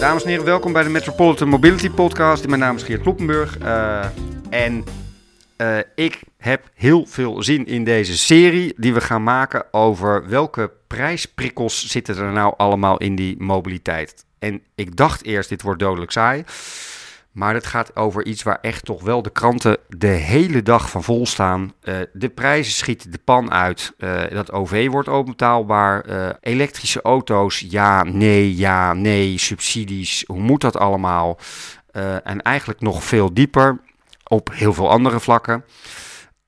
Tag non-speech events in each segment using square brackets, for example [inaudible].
Dames en heren, welkom bij de Metropolitan Mobility Podcast. Mijn naam is Geert Kloppenburg. Uh, en uh, ik heb heel veel zin in deze serie die we gaan maken over welke prijsprikkels zitten er nou allemaal in die mobiliteit. En ik dacht eerst, dit wordt dodelijk saai. Maar het gaat over iets waar echt toch wel de kranten de hele dag van vol staan. Uh, de prijzen schieten de pan uit. Uh, dat OV wordt openbetaalbaar. Uh, elektrische auto's, ja, nee, ja, nee. Subsidies, hoe moet dat allemaal? en eigenlijk nog veel dieper op heel veel andere vlakken.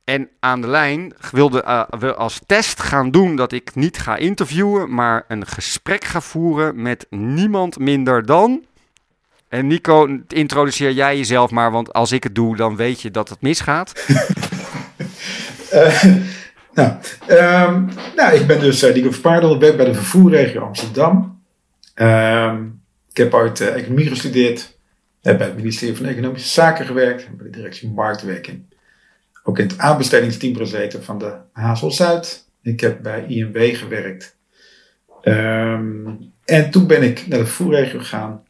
En aan de lijn wilde we als test gaan doen dat ik niet ga interviewen, maar een gesprek ga voeren met niemand minder dan. En Nico, introduceer jij jezelf maar, want als ik het doe, dan weet je dat het misgaat. uh, [laughs] nou, um, nou, ik ben dus uh, Nico Verpaardel, werk bij de vervoerregio Amsterdam. Uh, ik heb uit uh, economie gestudeerd, heb bij het ministerie van Economische Zaken gewerkt, bij de directie Marktwerking. Ook in het aanbestedingsteam gezeten van de Hazel Zuid. Ik heb bij INW gewerkt. Um, en toen ben ik naar de vervoerregio gegaan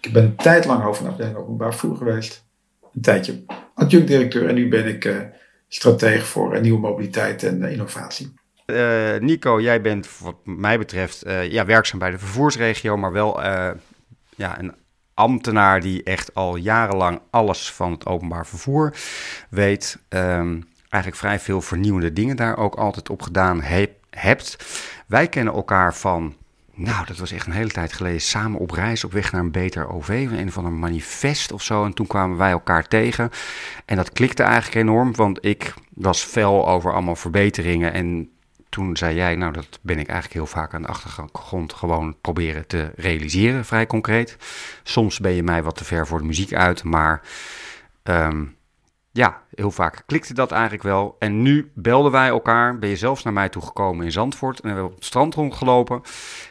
ik ben een tijd lang hoofd de openbaar vervoer geweest. Een tijdje adjunct-directeur en nu ben ik uh, stratege voor uh, nieuwe mobiliteit en uh, innovatie. Nico, jij bent wat mij betreft ja, werkzaam bij de vervoersregio, maar wel ja, een ambtenaar die echt al jarenlang alles van het openbaar vervoer weet. Um, eigenlijk vrij veel vernieuwende dingen daar ook altijd op gedaan he hebt. Wij kennen elkaar van nou, dat was echt een hele tijd geleden. Samen op reis op weg naar een beter OV. Een van een manifest of zo. En toen kwamen wij elkaar tegen. En dat klikte eigenlijk enorm. Want ik was fel over allemaal verbeteringen. En toen zei jij, nou, dat ben ik eigenlijk heel vaak aan de achtergrond gewoon proberen te realiseren. Vrij concreet. Soms ben je mij wat te ver voor de muziek uit. Maar um, ja, heel vaak klikte dat eigenlijk wel. En nu belden wij elkaar. Ben je zelfs naar mij toe gekomen in Zandvoort. En we hebben op het strand rondgelopen.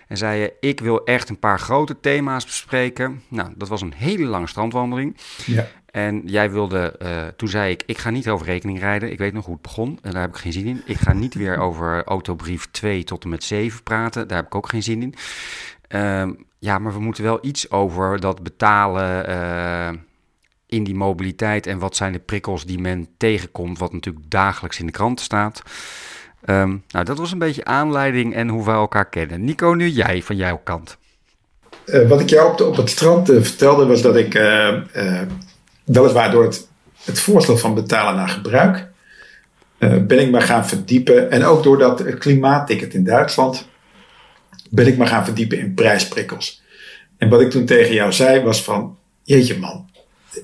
En zei je, ik wil echt een paar grote thema's bespreken. Nou, dat was een hele lange strandwandeling. Ja. En jij wilde, uh, toen zei ik, ik ga niet over rekening rijden. Ik weet nog hoe het begon en daar heb ik geen zin in. Ik ga niet weer [laughs] over autobrief 2 tot en met 7 praten. Daar heb ik ook geen zin in. Uh, ja, maar we moeten wel iets over dat betalen... Uh, in die mobiliteit en wat zijn de prikkels die men tegenkomt, wat natuurlijk dagelijks in de kranten staat. Um, nou, dat was een beetje aanleiding en hoe we elkaar kennen. Nico, nu jij van jouw kant. Uh, wat ik jou op, de, op het strand uh, vertelde was dat ik uh, weliswaar door het, het voorstel van betalen naar gebruik ben ik maar gaan verdiepen. En ook door dat klimaatticket in Duitsland ben ik maar gaan verdiepen in prijsprikkels. En wat ik toen tegen jou zei was van, jeetje man,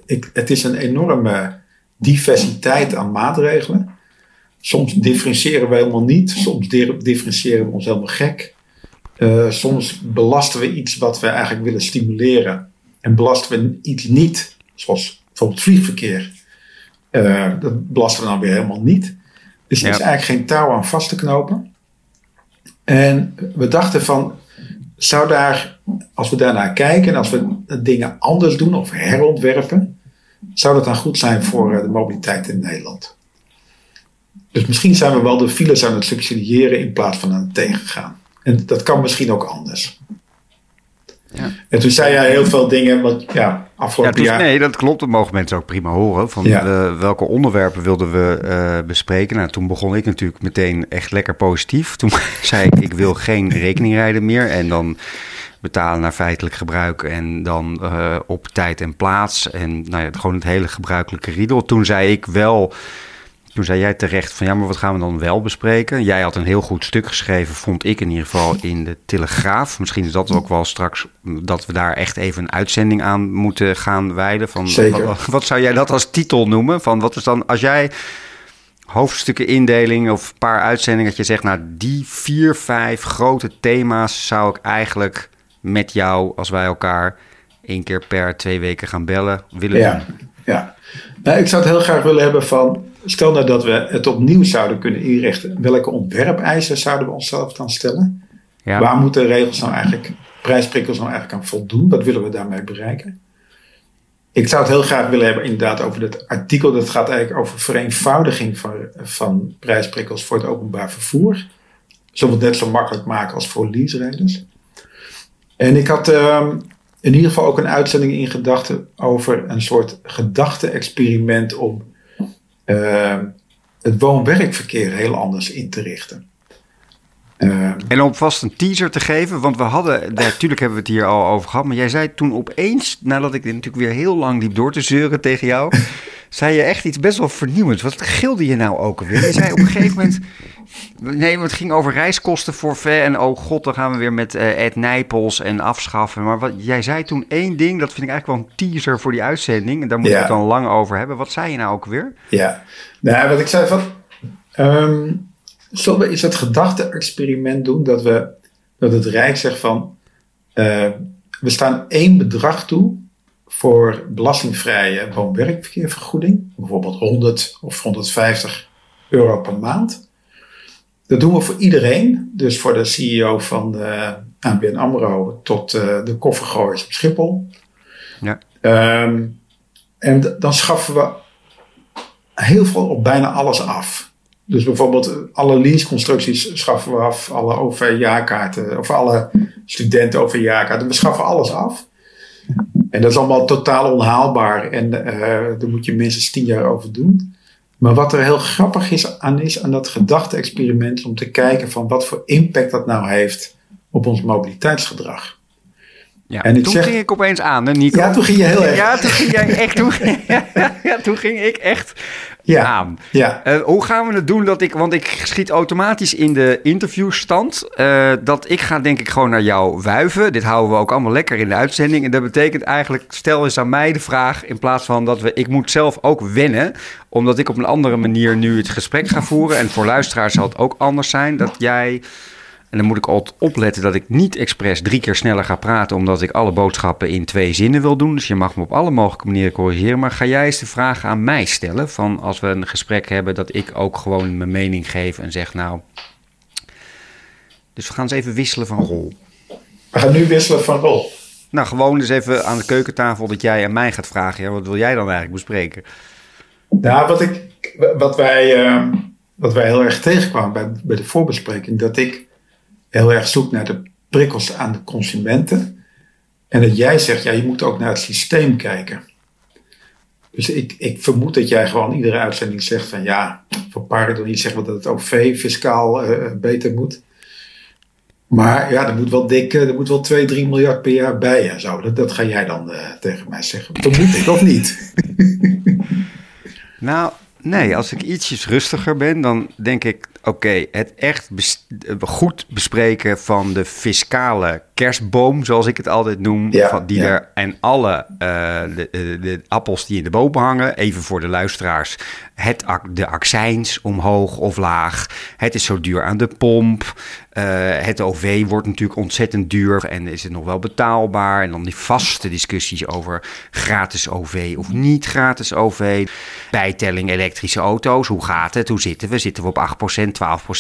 ik, het is een enorme diversiteit aan maatregelen. Soms differentiëren we helemaal niet, soms differentiëren we ons helemaal gek. Uh, soms belasten we iets wat we eigenlijk willen stimuleren en belasten we iets niet, zoals bijvoorbeeld vliegverkeer. Uh, dat belasten we dan weer helemaal niet. Dus er is eigenlijk geen touw aan vast te knopen. En we dachten van, zou daar, als we daarnaar kijken en als we dingen anders doen of herontwerpen, zou dat dan goed zijn voor eh, de mobiliteit in Nederland? Dus misschien zijn we wel de files aan het subsidiëren in plaats van aan het tegengaan. En dat kan misschien ook anders. Ja. En toen zei jij heel veel dingen, wat ja, afgelopen ja, jaar... Nee, dat klopt. Dat mogen mensen ook prima horen. Van ja. welke onderwerpen wilden we uh, bespreken? Nou, toen begon ik natuurlijk meteen echt lekker positief. Toen [laughs] zei ik, ik wil geen rekeningrijden meer. En dan betalen naar feitelijk gebruik en dan uh, op tijd en plaats. En nou ja, gewoon het hele gebruikelijke riedel. Toen zei ik wel toen zei jij terecht van ja, maar wat gaan we dan wel bespreken? Jij had een heel goed stuk geschreven, vond ik in ieder geval, in de Telegraaf. Misschien is dat ook wel straks dat we daar echt even een uitzending aan moeten gaan wijden. Van. Wat, wat zou jij dat als titel noemen? Van wat is dan, als jij hoofdstukken indeling of een paar uitzendingen, dat je zegt, nou die vier, vijf grote thema's zou ik eigenlijk met jou, als wij elkaar één keer per twee weken gaan bellen, willen ja, doen. Ja, nou, ik zou het heel graag willen hebben van Stel nou dat we het opnieuw zouden kunnen inrichten. Welke ontwerpeisen zouden we onszelf dan stellen? Ja. Waar moeten regels nou eigenlijk, prijsprikkels nou eigenlijk aan voldoen? Wat willen we daarmee bereiken? Ik zou het heel graag willen hebben inderdaad over het artikel. Dat gaat eigenlijk over vereenvoudiging van, van prijsprikkels voor het openbaar vervoer. Zullen we het net zo makkelijk maken als voor lease-rijders? En ik had, uh, in ieder geval ook een uitzending in gedachten over een soort gedachte-experiment om uh, het woon-werkverkeer heel anders in te richten. Uh, en om vast een teaser te geven, want we hadden, natuurlijk hebben we het hier al over gehad, maar jij zei toen opeens, nadat ik natuurlijk weer heel lang liep door te zeuren tegen jou, zei je echt iets best wel vernieuwends. Wat gilde je nou ook alweer? Je zei op een gegeven moment, nee, want het ging over reiskosten voor ver en oh god, dan gaan we weer met uh, Ed Nijpels en afschaffen. Maar wat, jij zei toen één ding, dat vind ik eigenlijk wel een teaser voor die uitzending, en daar moet je het dan lang over hebben. Wat zei je nou ook weer? Ja, nou, wat ik zei van... Um Zullen we eens het gedachte-experiment doen dat, we, dat het Rijk zegt van uh, we staan één bedrag toe voor belastingvrije woon-werkverkeervergoeding, bijvoorbeeld 100 of 150 euro per maand. Dat doen we voor iedereen, dus voor de CEO van de ABN AMRO tot uh, de koffergooiers op Schiphol. Ja. Um, en dan schaffen we heel veel op bijna alles af. Dus bijvoorbeeld alle leaseconstructies schaffen we af, alle OV-jaarkaarten, of alle studenten OV-jaarkaarten. We schaffen alles af. En dat is allemaal totaal onhaalbaar en uh, daar moet je minstens tien jaar over doen. Maar wat er heel grappig is aan is, aan dat gedachte-experiment, om te kijken van wat voor impact dat nou heeft op ons mobiliteitsgedrag. Ja, en toen ging ik opeens aan, hè, Nico? Ja, toen ging je heel [laughs] erg. Ja, toen ging jij echt. Toen, [laughs] ja, toen ging ik echt ja. Ja. Uh, hoe gaan we het doen? Dat ik, want ik schiet automatisch in de interviewstand. Uh, dat ik ga denk ik gewoon naar jou wuiven. Dit houden we ook allemaal lekker in de uitzending. En dat betekent eigenlijk, stel eens aan mij de vraag... in plaats van dat we... Ik moet zelf ook wennen. Omdat ik op een andere manier nu het gesprek ga voeren. En voor luisteraars zal het ook anders zijn. Dat jij en dan moet ik altijd opletten dat ik niet expres drie keer sneller ga praten, omdat ik alle boodschappen in twee zinnen wil doen. Dus je mag me op alle mogelijke manieren corrigeren. Maar ga jij eens de vraag aan mij stellen: van als we een gesprek hebben, dat ik ook gewoon mijn mening geef en zeg, nou. Dus we gaan eens even wisselen van rol. We gaan nu wisselen van rol. Nou, gewoon eens even aan de keukentafel dat jij aan mij gaat vragen. Ja, wat wil jij dan eigenlijk bespreken? Nou, wat, ik, wat, wij, uh, wat wij heel erg tegenkwamen bij, bij de voorbespreking, dat ik heel erg zoekt naar de prikkels aan de consumenten. En dat jij zegt, ja, je moet ook naar het systeem kijken. Dus ik, ik vermoed dat jij gewoon iedere uitzending zegt van ja, voor paarden zeggen we dat het OV fiscaal uh, beter moet. Maar ja, er moet wel dik, er moet wel 2, 3 miljard per jaar bij en zo. Dat, dat ga jij dan uh, tegen mij zeggen. Vermoed ik of niet? [laughs] nou, nee, als ik ietsjes rustiger ben, dan denk ik Oké, het echt goed bespreken van de fiscale kerstboom, zoals ik het altijd noem. van die er, en alle uh, de, de, appels die in de boom hangen, even voor de luisteraars. Het, de accijns omhoog of laag. Het is zo duur aan de pomp. Uh, het OV wordt natuurlijk ontzettend duur en is het nog wel betaalbaar? En dan die vaste discussies over gratis OV of niet gratis OV. Bijtelling elektrische auto's, hoe gaat het? Hoe zitten we? Zitten we op 8%, 12%,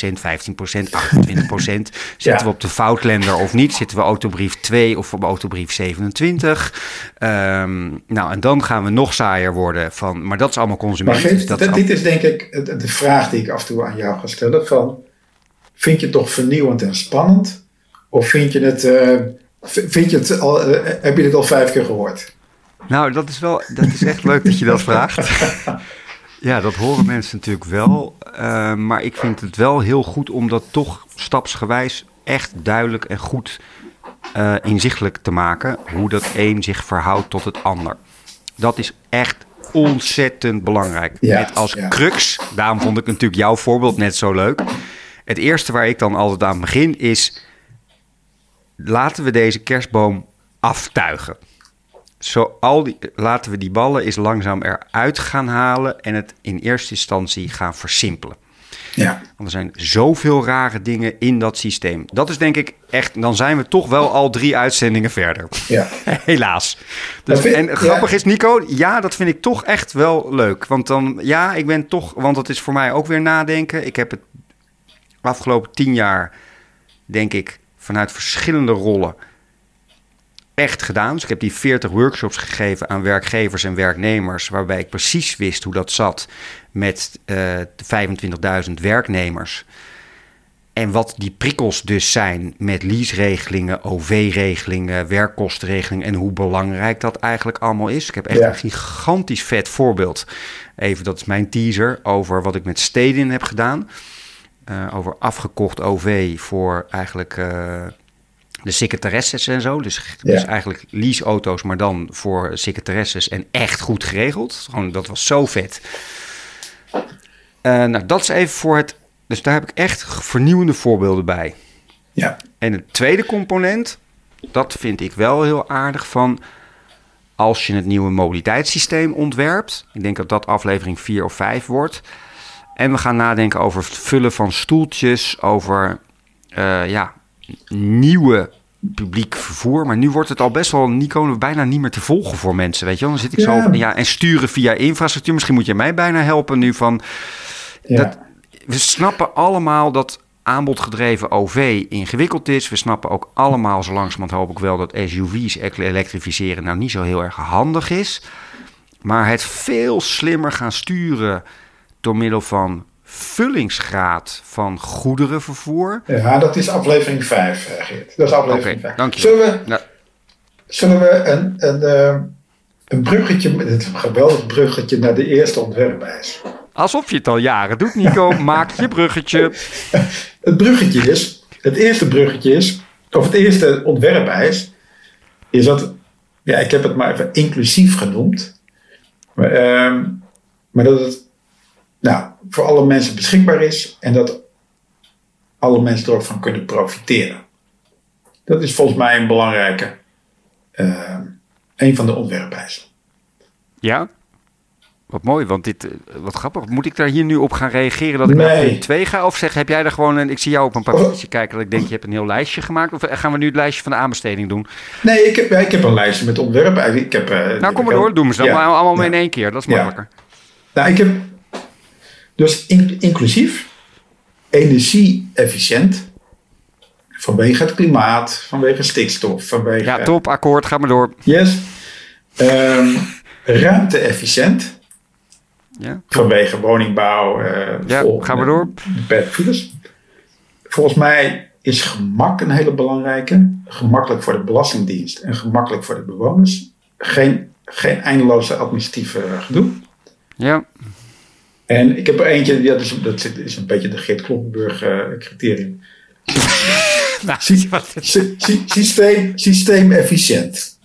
15%, 28%? Zitten we op de foutlender of niet? Zitten we autobrief 2 of op autobrief 27? Um, ehm, nou, en dan gaan we nog saaier worden van, maar dat is allemaal consument. Maar geeft, dat dit is denk ik de vraag die ik af en toe aan jou ga stellen van Vind je het toch vernieuwend en spannend? Of vind je het, uh, vind je het al, uh, heb je het al vijf keer gehoord? Nou, dat is wel, dat is echt leuk dat je dat vraagt. [laughs] Ja, dat horen mensen natuurlijk wel. Uh, maar ik vind het wel heel goed om dat toch stapsgewijs echt duidelijk en goed inzichtelijk te maken. Hoe dat een zich verhoudt tot het ander. Dat is echt ontzettend belangrijk. Ja, Met als crux, daarom vond ik natuurlijk jouw voorbeeld net zo leuk. Het eerste waar ik dan altijd aan begin is... laten we deze kerstboom aftuigen. Zo al die, laten we die ballen eens langzaam eruit gaan halen... en het in eerste instantie gaan versimpelen. Ja. Want er zijn zoveel rare dingen in dat systeem. Dat is denk ik echt, dan zijn we toch wel al drie uitzendingen verder. Ja. [laughs] Helaas. Dus, en grappig is, Nico, ja, dat vind ik toch echt wel leuk. Want dan, ja, ik ben toch, want dat is voor mij ook weer nadenken. Ik heb het afgelopen tien jaar, denk ik, vanuit verschillende rollen echt gedaan. Dus ik heb die 40 workshops gegeven aan werkgevers en werknemers, waarbij ik precies wist hoe dat zat met uh, eh, 25.000 werknemers. En wat die prikkels dus zijn met leaseregelingen, OV-regelingen, werkkostenregelingen en hoe belangrijk dat eigenlijk allemaal is. Ik heb echt Ja. een gigantisch vet voorbeeld. Even, dat is mijn teaser over wat ik met Stedin heb gedaan. Eh, over afgekocht OV voor eigenlijk eh, de secretaresses en zo. Dus, dus Ja. eigenlijk leaseauto's, maar dan voor secretaresses en echt goed geregeld. Gewoon, dat was zo vet. Eh, nou, dat is even voor het. Dus daar heb ik echt vernieuwende voorbeelden bij. Ja, En het tweede component, dat vind ik wel heel aardig van. Als je het nieuwe mobiliteitssysteem ontwerpt. Ik denk dat dat aflevering 4 of 5 wordt. En we gaan nadenken over het vullen van stoeltjes. Over eh, ja, nieuwe publiek vervoer. Maar nu wordt het al best wel, Nico, bijna niet meer te volgen voor mensen. Weet je wel? Dan zit ik Ja. zo. Ja, en sturen via infrastructuur. Misschien moet je mij bijna helpen nu van. ja. Dat, we snappen allemaal dat aanbodgedreven OV ingewikkeld is. We snappen ook allemaal, zo langzamerhand hoop ik wel, dat SUV's elektrificeren nou niet zo heel erg handig is. Maar het veel slimmer gaan sturen door middel van vullingsgraad van goederenvervoer. ja, dat is aflevering 5, eh, Geert. Dat is aflevering Oké, 5. dank je. Zullen we, zullen we een, een, eh, een bruggetje, een geweldig bruggetje naar de eerste ontwerpreis. alsof je het al jaren doet, Nico. [laughs] Maak je bruggetje. Het bruggetje is, het eerste bruggetje is, of het eerste ontwerpeis, is dat, ja, ik heb het maar even inclusief genoemd. Maar, ehm, maar dat het nou, voor alle mensen beschikbaar is en dat alle mensen er ook van kunnen profiteren. Dat is volgens mij een belangrijke, ehm, een van de ontwerpeisen. Ja? Wat mooi, want dit, eh, wat grappig. Moet ik daar hier nu op gaan reageren dat ik naar Nee. punt 2 ga? Of zeg, heb jij er gewoon een... Ik zie jou op een papiertje kijken dat ik denk, je hebt een heel lijstje gemaakt. Of gaan we nu het lijstje van de aanbesteding doen? Nee, ik heb, ja, ik heb een lijstje met ontwerpen. Ik heb, eh, Nou, kom maar door. Doen we ze Ja, allemaal ja. in één keer. Dat is Ja. makkelijker. Nou, ik heb dus in- inclusief energie-efficiënt. Vanwege het klimaat, vanwege stikstof, vanwege. Ja, top. Akkoord. Ga maar door. Yes. Ehm, ruimte-efficiënt. Ja, Vanwege woningbouw. eh Ja, vol- gaan we door. Beperkte files. Volgens mij is gemak een hele belangrijke. Gemakkelijk voor de Belastingdienst en gemakkelijk voor de bewoners. Geen, geen eindeloze administratieve gedoe. ja. En ik heb er eentje, ja, dat, is, dat is- een beetje de Geert Kloppenburg eh, criterium. [laughs] Nou, Sy- wat is- sy- sy- systeem, systeem efficiënt.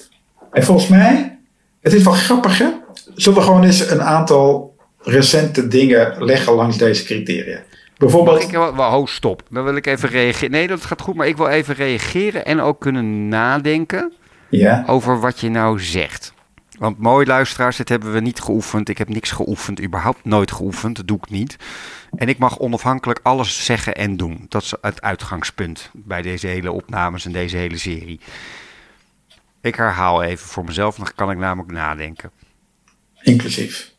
En volgens mij, het is wel grappig hè. Zullen we gewoon eens een aantal recente dingen leggen langs deze criteria? Bijvoorbeeld, ik ho, stop. Dan wil ik even reageren. Nee, dat gaat goed. Maar ik wil even reageren en ook kunnen nadenken ja, over wat je nou zegt. Want mooi luisteraars, dit hebben we niet geoefend. Ik heb niks geoefend, überhaupt nooit geoefend. Dat doe ik niet. En ik mag onafhankelijk alles zeggen en doen. Dat is het uitgangspunt bij deze hele opnames en deze hele serie. Ik herhaal even voor mezelf, dan kan ik namelijk nadenken. inclusief.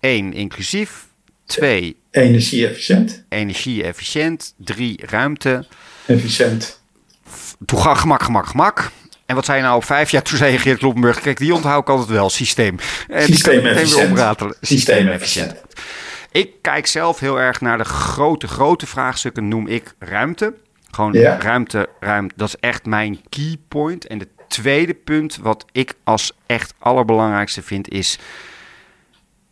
1. Inclusief. 2. Energie-efficiënt, Energie-efficiënt. 3. Ruimte. efficiënt. Toegang, gemak, gemak, gemak. En wat zei je nou op vijf? Ja, toen zei Geert Kloppenburg. Kijk, die onthoud ik altijd wel. Systeem. En meteen weer Systeem-efficiënt. Ik kijk zelf heel erg naar de grote, grote vraagstukken. Noem ik ruimte. Gewoon Ja. ruimte, ruimte. Dat is echt mijn key point. En de tweede punt, wat ik als echt allerbelangrijkste vind, is...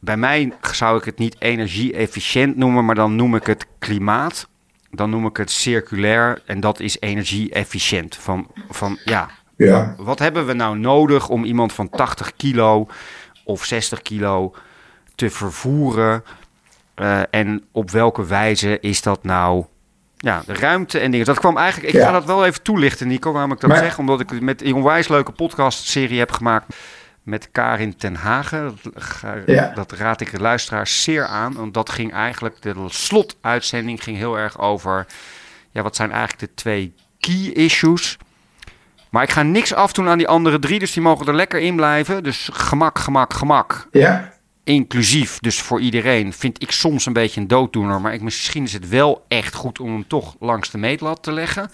Bij mij zou ik het niet energie-efficiënt noemen, maar dan noem ik het klimaat. Dan noem ik het circulair en dat is energie-efficiënt. Van, van ja, Ja, wat hebben we nou nodig om iemand van 80 kilo of 60 kilo te vervoeren? Eh, en op welke wijze is dat nou? Ja, de ruimte en dingen. Dat kwam eigenlijk. Ik Ja. ga dat wel even toelichten, Nico, waarom ik dat Maar- zeg. Omdat ik met een onwijs leuke podcast-serie heb gemaakt met Karin ten Hagen. Dat, ga- Ja. dat raad ik de luisteraars zeer aan. Want dat ging eigenlijk, de slotuitzending ging heel erg over... Ja, wat zijn eigenlijk de twee key issues? Maar ik ga niks afdoen aan die andere drie, dus die mogen er lekker in blijven. Dus gemak, gemak, gemak. ja, Inclusief, dus voor iedereen, vind ik soms een beetje een dooddoener. Maar ik, misschien is het wel echt goed om hem toch langs de meetlat te leggen.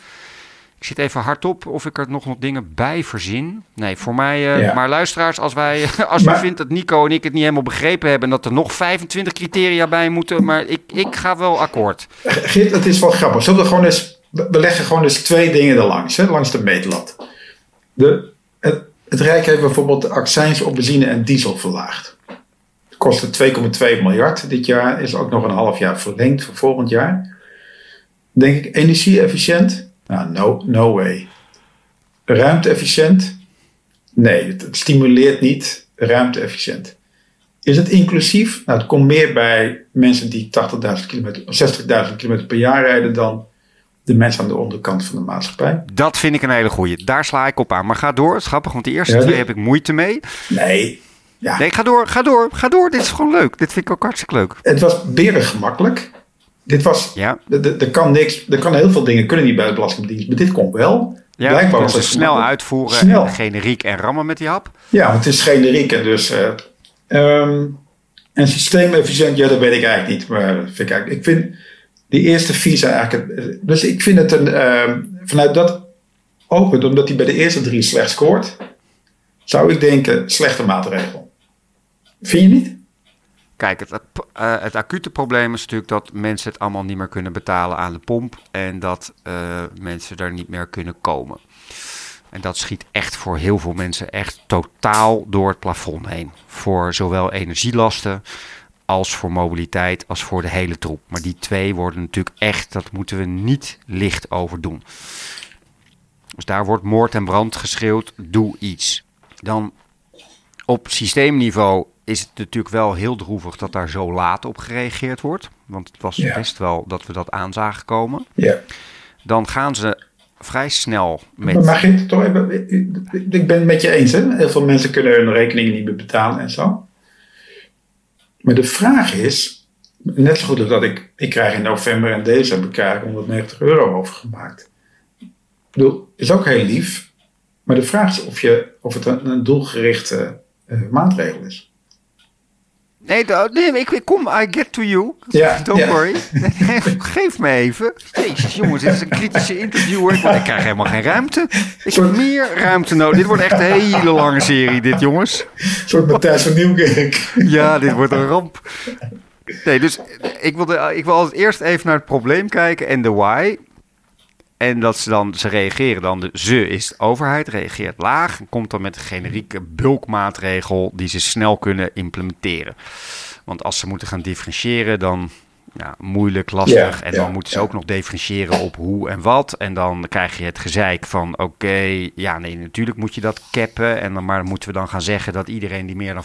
Ik zit even hardop of ik er nog nog dingen bij verzin. Nee, voor mij. Uh, Maar luisteraars, als wij, [laughs] als maar, u vindt dat Nico en ik het niet helemaal begrepen hebben, dat er nog 25 criteria bij moeten, maar ik, ik ga wel akkoord. Geert, het is wel grappig. Zullen we gewoon eens, we leggen gewoon eens twee dingen erlangs, hè, langs de meetlat. De, het, het Rijk heeft bijvoorbeeld de accijns op benzine en diesel verlaagd. Het kostte 2,2 miljard dit jaar, is ook nog een half jaar verlengd voor volgend jaar. Denk ik energie-efficiënt? Nou, no, no way. Ruimte-efficiënt? Nee, het, stimuleert niet ruimte-efficiënt. Is het inclusief? Nou, het komt meer bij mensen die 80.000 kilometer, 60.000 kilometer per jaar rijden dan de mensen aan de onderkant van de maatschappij. Dat vind ik een hele goeie. Daar sla ik op aan. Maar ga door. Het is grappig, want de eerste twee heb ik moeite mee. Nee. Ja. Nee, ga door, ga door, ga door. Dit is gewoon leuk. Dit vind ik ook hartstikke leuk. Het was beren gemakkelijk. Dit was, ja. er kan niks, er kan heel veel dingen kunnen niet bij de Belastingdienst, maar dit komt wel. Ja, Blijkbaar was het snel uitvoeren snel. en generiek en rammen met die hap. Ja, het is generiek en dus... Uh, um, en systeemefficiënt, ja, dat weet ik eigenlijk niet. Maar vind ik, eigenlijk, ik vind die eerste visa eigenlijk... Dus ik vind het een... Uh, vanuit dat oogpunt, omdat hij bij de eerste drie slecht scoort... zou ik denken, slechte maatregel. Vind je niet? Kijk, het, uh, het, acute probleem is natuurlijk dat mensen het allemaal niet meer kunnen betalen aan de pomp. En dat uh, mensen er niet meer kunnen komen. En dat schiet echt voor heel veel mensen echt totaal door het plafond heen. Voor zowel energielasten als voor mobiliteit als voor de hele troep. Maar die twee worden natuurlijk echt, dat moeten we niet licht over doen. Dus daar wordt moord en brand geschreeuwd, doe iets. Dan op systeemniveau is het natuurlijk wel heel droevig dat daar zo laat op gereageerd wordt. Want het was best wel dat we dat aan zagen komen. Ja. Dan gaan ze vrij snel met... Maar mag je toch even... Ik ben het met je eens, hè? Heel veel mensen kunnen hun rekeningen niet meer betalen en zo. Maar de vraag is... Net zo goed dat ik... Ik krijg in november en december krijg 190 euro overgemaakt. Ik bedoel, is ook heel lief. Maar de vraag is of, je, of het een, een doelgerichte uh, maatregel is. Nee, nee ik, ik, kom, I get to you. Ja, Don't worry. [laughs] geef me even. Jezus, jongens, dit is een kritische interviewer. Ik, ik krijg helemaal geen ruimte. Ik heb meer ruimte nodig. Dit wordt echt een hele lange serie, dit, jongens. Een soort Matthijs van Nieuwkerk. Ja, dit wordt een ramp. Nee, dus ik wil, de, ik wil als eerst even naar het probleem kijken en de why. En dat ze dan, ze reageren dan, de, ze is de overheid, reageert laag. Komt dan met een generieke bulkmaatregel die ze snel kunnen implementeren. Want als ze moeten gaan differentiëren, dan ja, moeilijk, lastig. en dan moeten ze ook nog differentiëren op hoe en wat. En dan krijg je het gezeik van: oké, ja, nee, natuurlijk moet je dat cappen. En dan, maar moeten we dan gaan zeggen dat iedereen die meer dan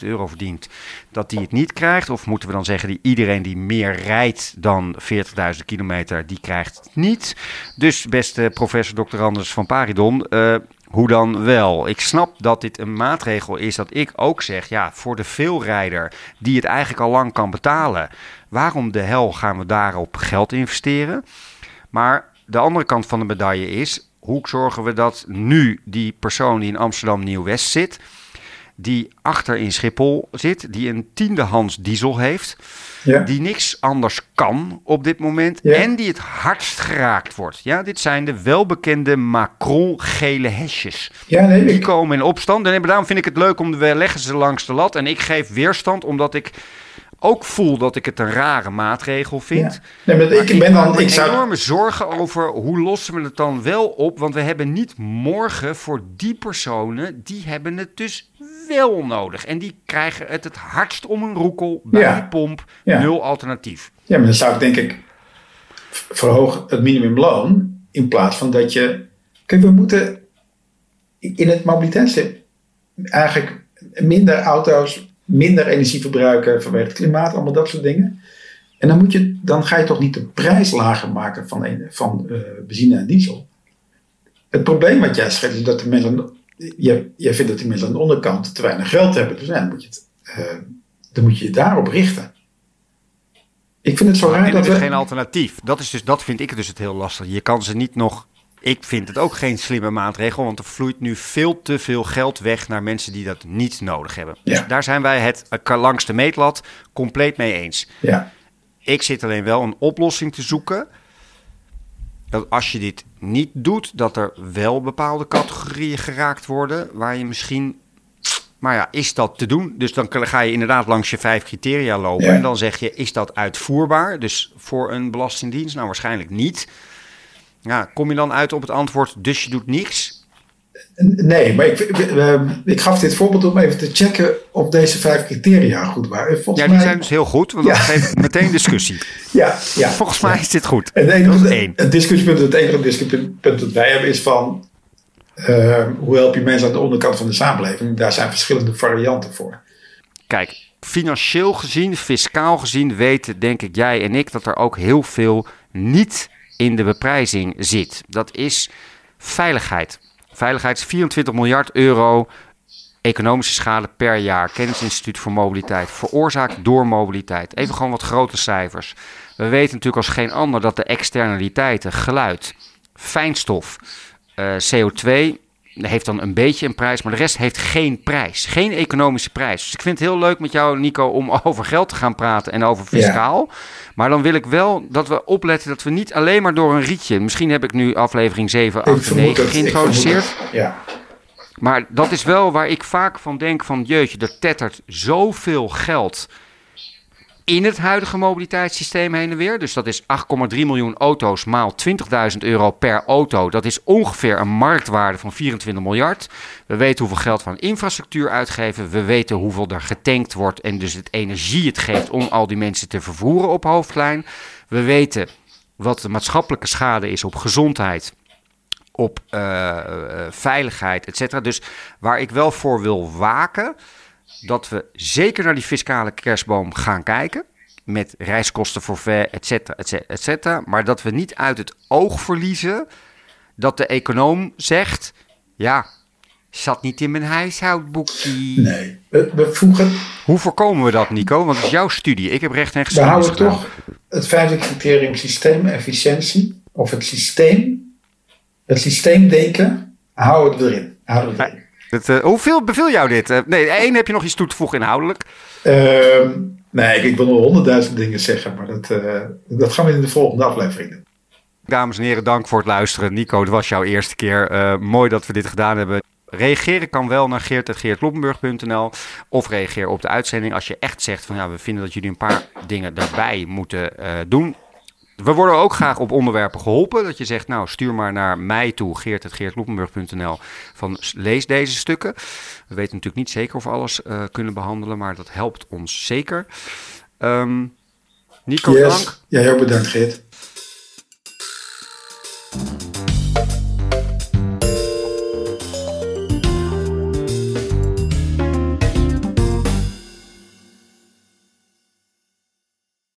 50.000 euro verdient, dat die het niet krijgt? Of moeten we dan zeggen dat iedereen die meer rijdt dan 40.000 kilometer, die krijgt het niet? Dus, beste professor Dr. Anders van Paridon. Uh, hoe dan wel? Ik snap dat dit een maatregel is dat ik ook zeg, ja, voor de veelrijder die het eigenlijk al lang kan betalen, waarom de hel gaan we daarop geld investeren? Maar de andere kant van de medaille is, hoe zorgen we dat nu die persoon die in Amsterdam Nieuw-West zit, die achter in Schiphol zit, die een tiendehands diesel heeft, ja. die niks anders kan op dit moment en die het hardst geraakt wordt. Ja, dit zijn de welbekende Macron-gele hesjes. Ja, nee, die komen in opstand en daarom vind ik het leuk om de leggen ze langs de lat en ik geef weerstand omdat ik ook voel dat ik het een rare maatregel vind. Nee, maar ik, ben dan, ik zou... enorme zorgen over hoe lossen we het dan wel op. Want we hebben niet morgen voor die personen, die hebben het dus wel nodig. En die krijgen het het hardst om een roekel bij ja. die pomp. Nul alternatief. Ja, maar dan zou ik denk ik verhoog het minimumloon in plaats van dat je... Kijk, we moeten in het mobiliteitstip eigenlijk minder auto's minder energie verbruiken vanwege het klimaat, allemaal dat soort dingen. En dan, moet je, dan ga je toch niet de prijs lager maken van, een, van uh, benzine en diesel. Het probleem wat jij schetst is dat de mensen, jij, jij vindt dat die mensen aan de onderkant te weinig geld hebben. Dus dan, moet je het, uh, dan moet je je daarop richten. Ik vind het zo raar dat er is geen alternatief. Dat, is dus, dat vind ik dus het heel lastig. Je kan ze niet nog ik vind het ook geen slimme maatregel, want er vloeit nu veel te veel geld weg naar mensen die dat niet nodig hebben. Ja. Dus daar zijn wij het langs de meetlat compleet mee eens. Ja. Ik zit alleen wel een oplossing te zoeken dat als je dit niet doet, dat er wel bepaalde categorieën geraakt worden waar je misschien. Maar ja, is dat te doen? Dus dan ga je inderdaad langs je vijf criteria lopen. En dan zeg je, is dat uitvoerbaar? Dus voor een belastingdienst? Nou, waarschijnlijk niet. Ja, kom je dan uit op het antwoord, dus je doet niks? Nee, maar ik, ik, gaf dit voorbeeld om even te checken of deze vijf criteria goed waren. Volgens ja, die zijn dus heel goed, want dat geeft meteen discussie. [laughs] Ja, ja. Volgens mij is dit goed. En het enige, het discussiepunt, het enige discussiepunt dat wij hebben is van uh, hoe help je mensen aan de onderkant van de samenleving? Daar zijn verschillende varianten voor. Kijk, financieel gezien, fiscaal gezien, weten denk ik jij en ik dat er ook heel veel niet in de beprijzing zit. Dat is veiligheid. Veiligheid is 24 miljard euro economische schade per jaar. Kennisinstituut voor Mobiliteit. Veroorzaakt door mobiliteit. Even gewoon wat grote cijfers. We weten natuurlijk als geen ander dat de externaliteiten, geluid, fijnstof, uh, CO2 heeft dan een beetje een prijs, maar de rest heeft geen prijs. Geen economische prijs. Dus ik vind het heel leuk met jou, Nico, om [laughs] over geld te gaan praten en over fiscaal. Maar dan wil ik wel dat we opletten dat we niet alleen maar door een rietje. Misschien heb ik nu aflevering 7, 8 en 9 geïntroduceerd. Ja. Maar dat is wel waar ik vaak van denk: van jeetje, er tettert zoveel geld in het huidige mobiliteitssysteem heen en weer. Dus dat is 8,3 miljoen auto's maal 20.000 euro per auto. Dat is ongeveer een marktwaarde van 24 miljard. We weten hoeveel geld aan infrastructuur uitgeven. We weten hoeveel er getankt wordt en dus het energie het geeft om al die mensen te vervoeren op hoofdlijn. We weten wat de maatschappelijke schade is op gezondheid op uh, veiligheid, et. Dus waar ik wel voor wil waken, dat we zeker naar die fiscale kerstboom gaan kijken. Met reiskosten forfait, et cetera, et cetera, Maar dat we niet uit het oog verliezen dat de econoom zegt... ja, zat niet in mijn huishoudboekje. Nee, we, voegen... Hoe voorkomen we dat, Nico? Want het is jouw studie. Ik heb recht en geschiedenis We houden toch het vijfde criterium systeem efficiëntie... of het systeem, het systeemdenken, houden we erin. Houden we erin. Het, uh, hoeveel beviel jou dit? Uh, nee, één heb je nog iets toe te voegen inhoudelijk. Uh, nee, ik, wil nog honderdduizend dingen zeggen, maar dat, uh, dat gaan we in de volgende aflevering doen. Dames en heren, dank voor het luisteren. Nico, het was jouw eerste keer. mooi dat we dit gedaan hebben. Reageren kan wel naar geert.geertloppenburg.nl of reageer op de uitzending als je echt zegt van ja, we vinden dat jullie een paar dingen daarbij moeten doen. We worden ook graag op onderwerpen geholpen. Dat je zegt, nou stuur maar naar mij toe, geert.geertloepenburg.nl, van lees deze stukken. We weten natuurlijk niet zeker of we alles eh, kunnen behandelen, maar dat helpt ons zeker. Um, Nico, dank. Ja, heel bedankt, Geert.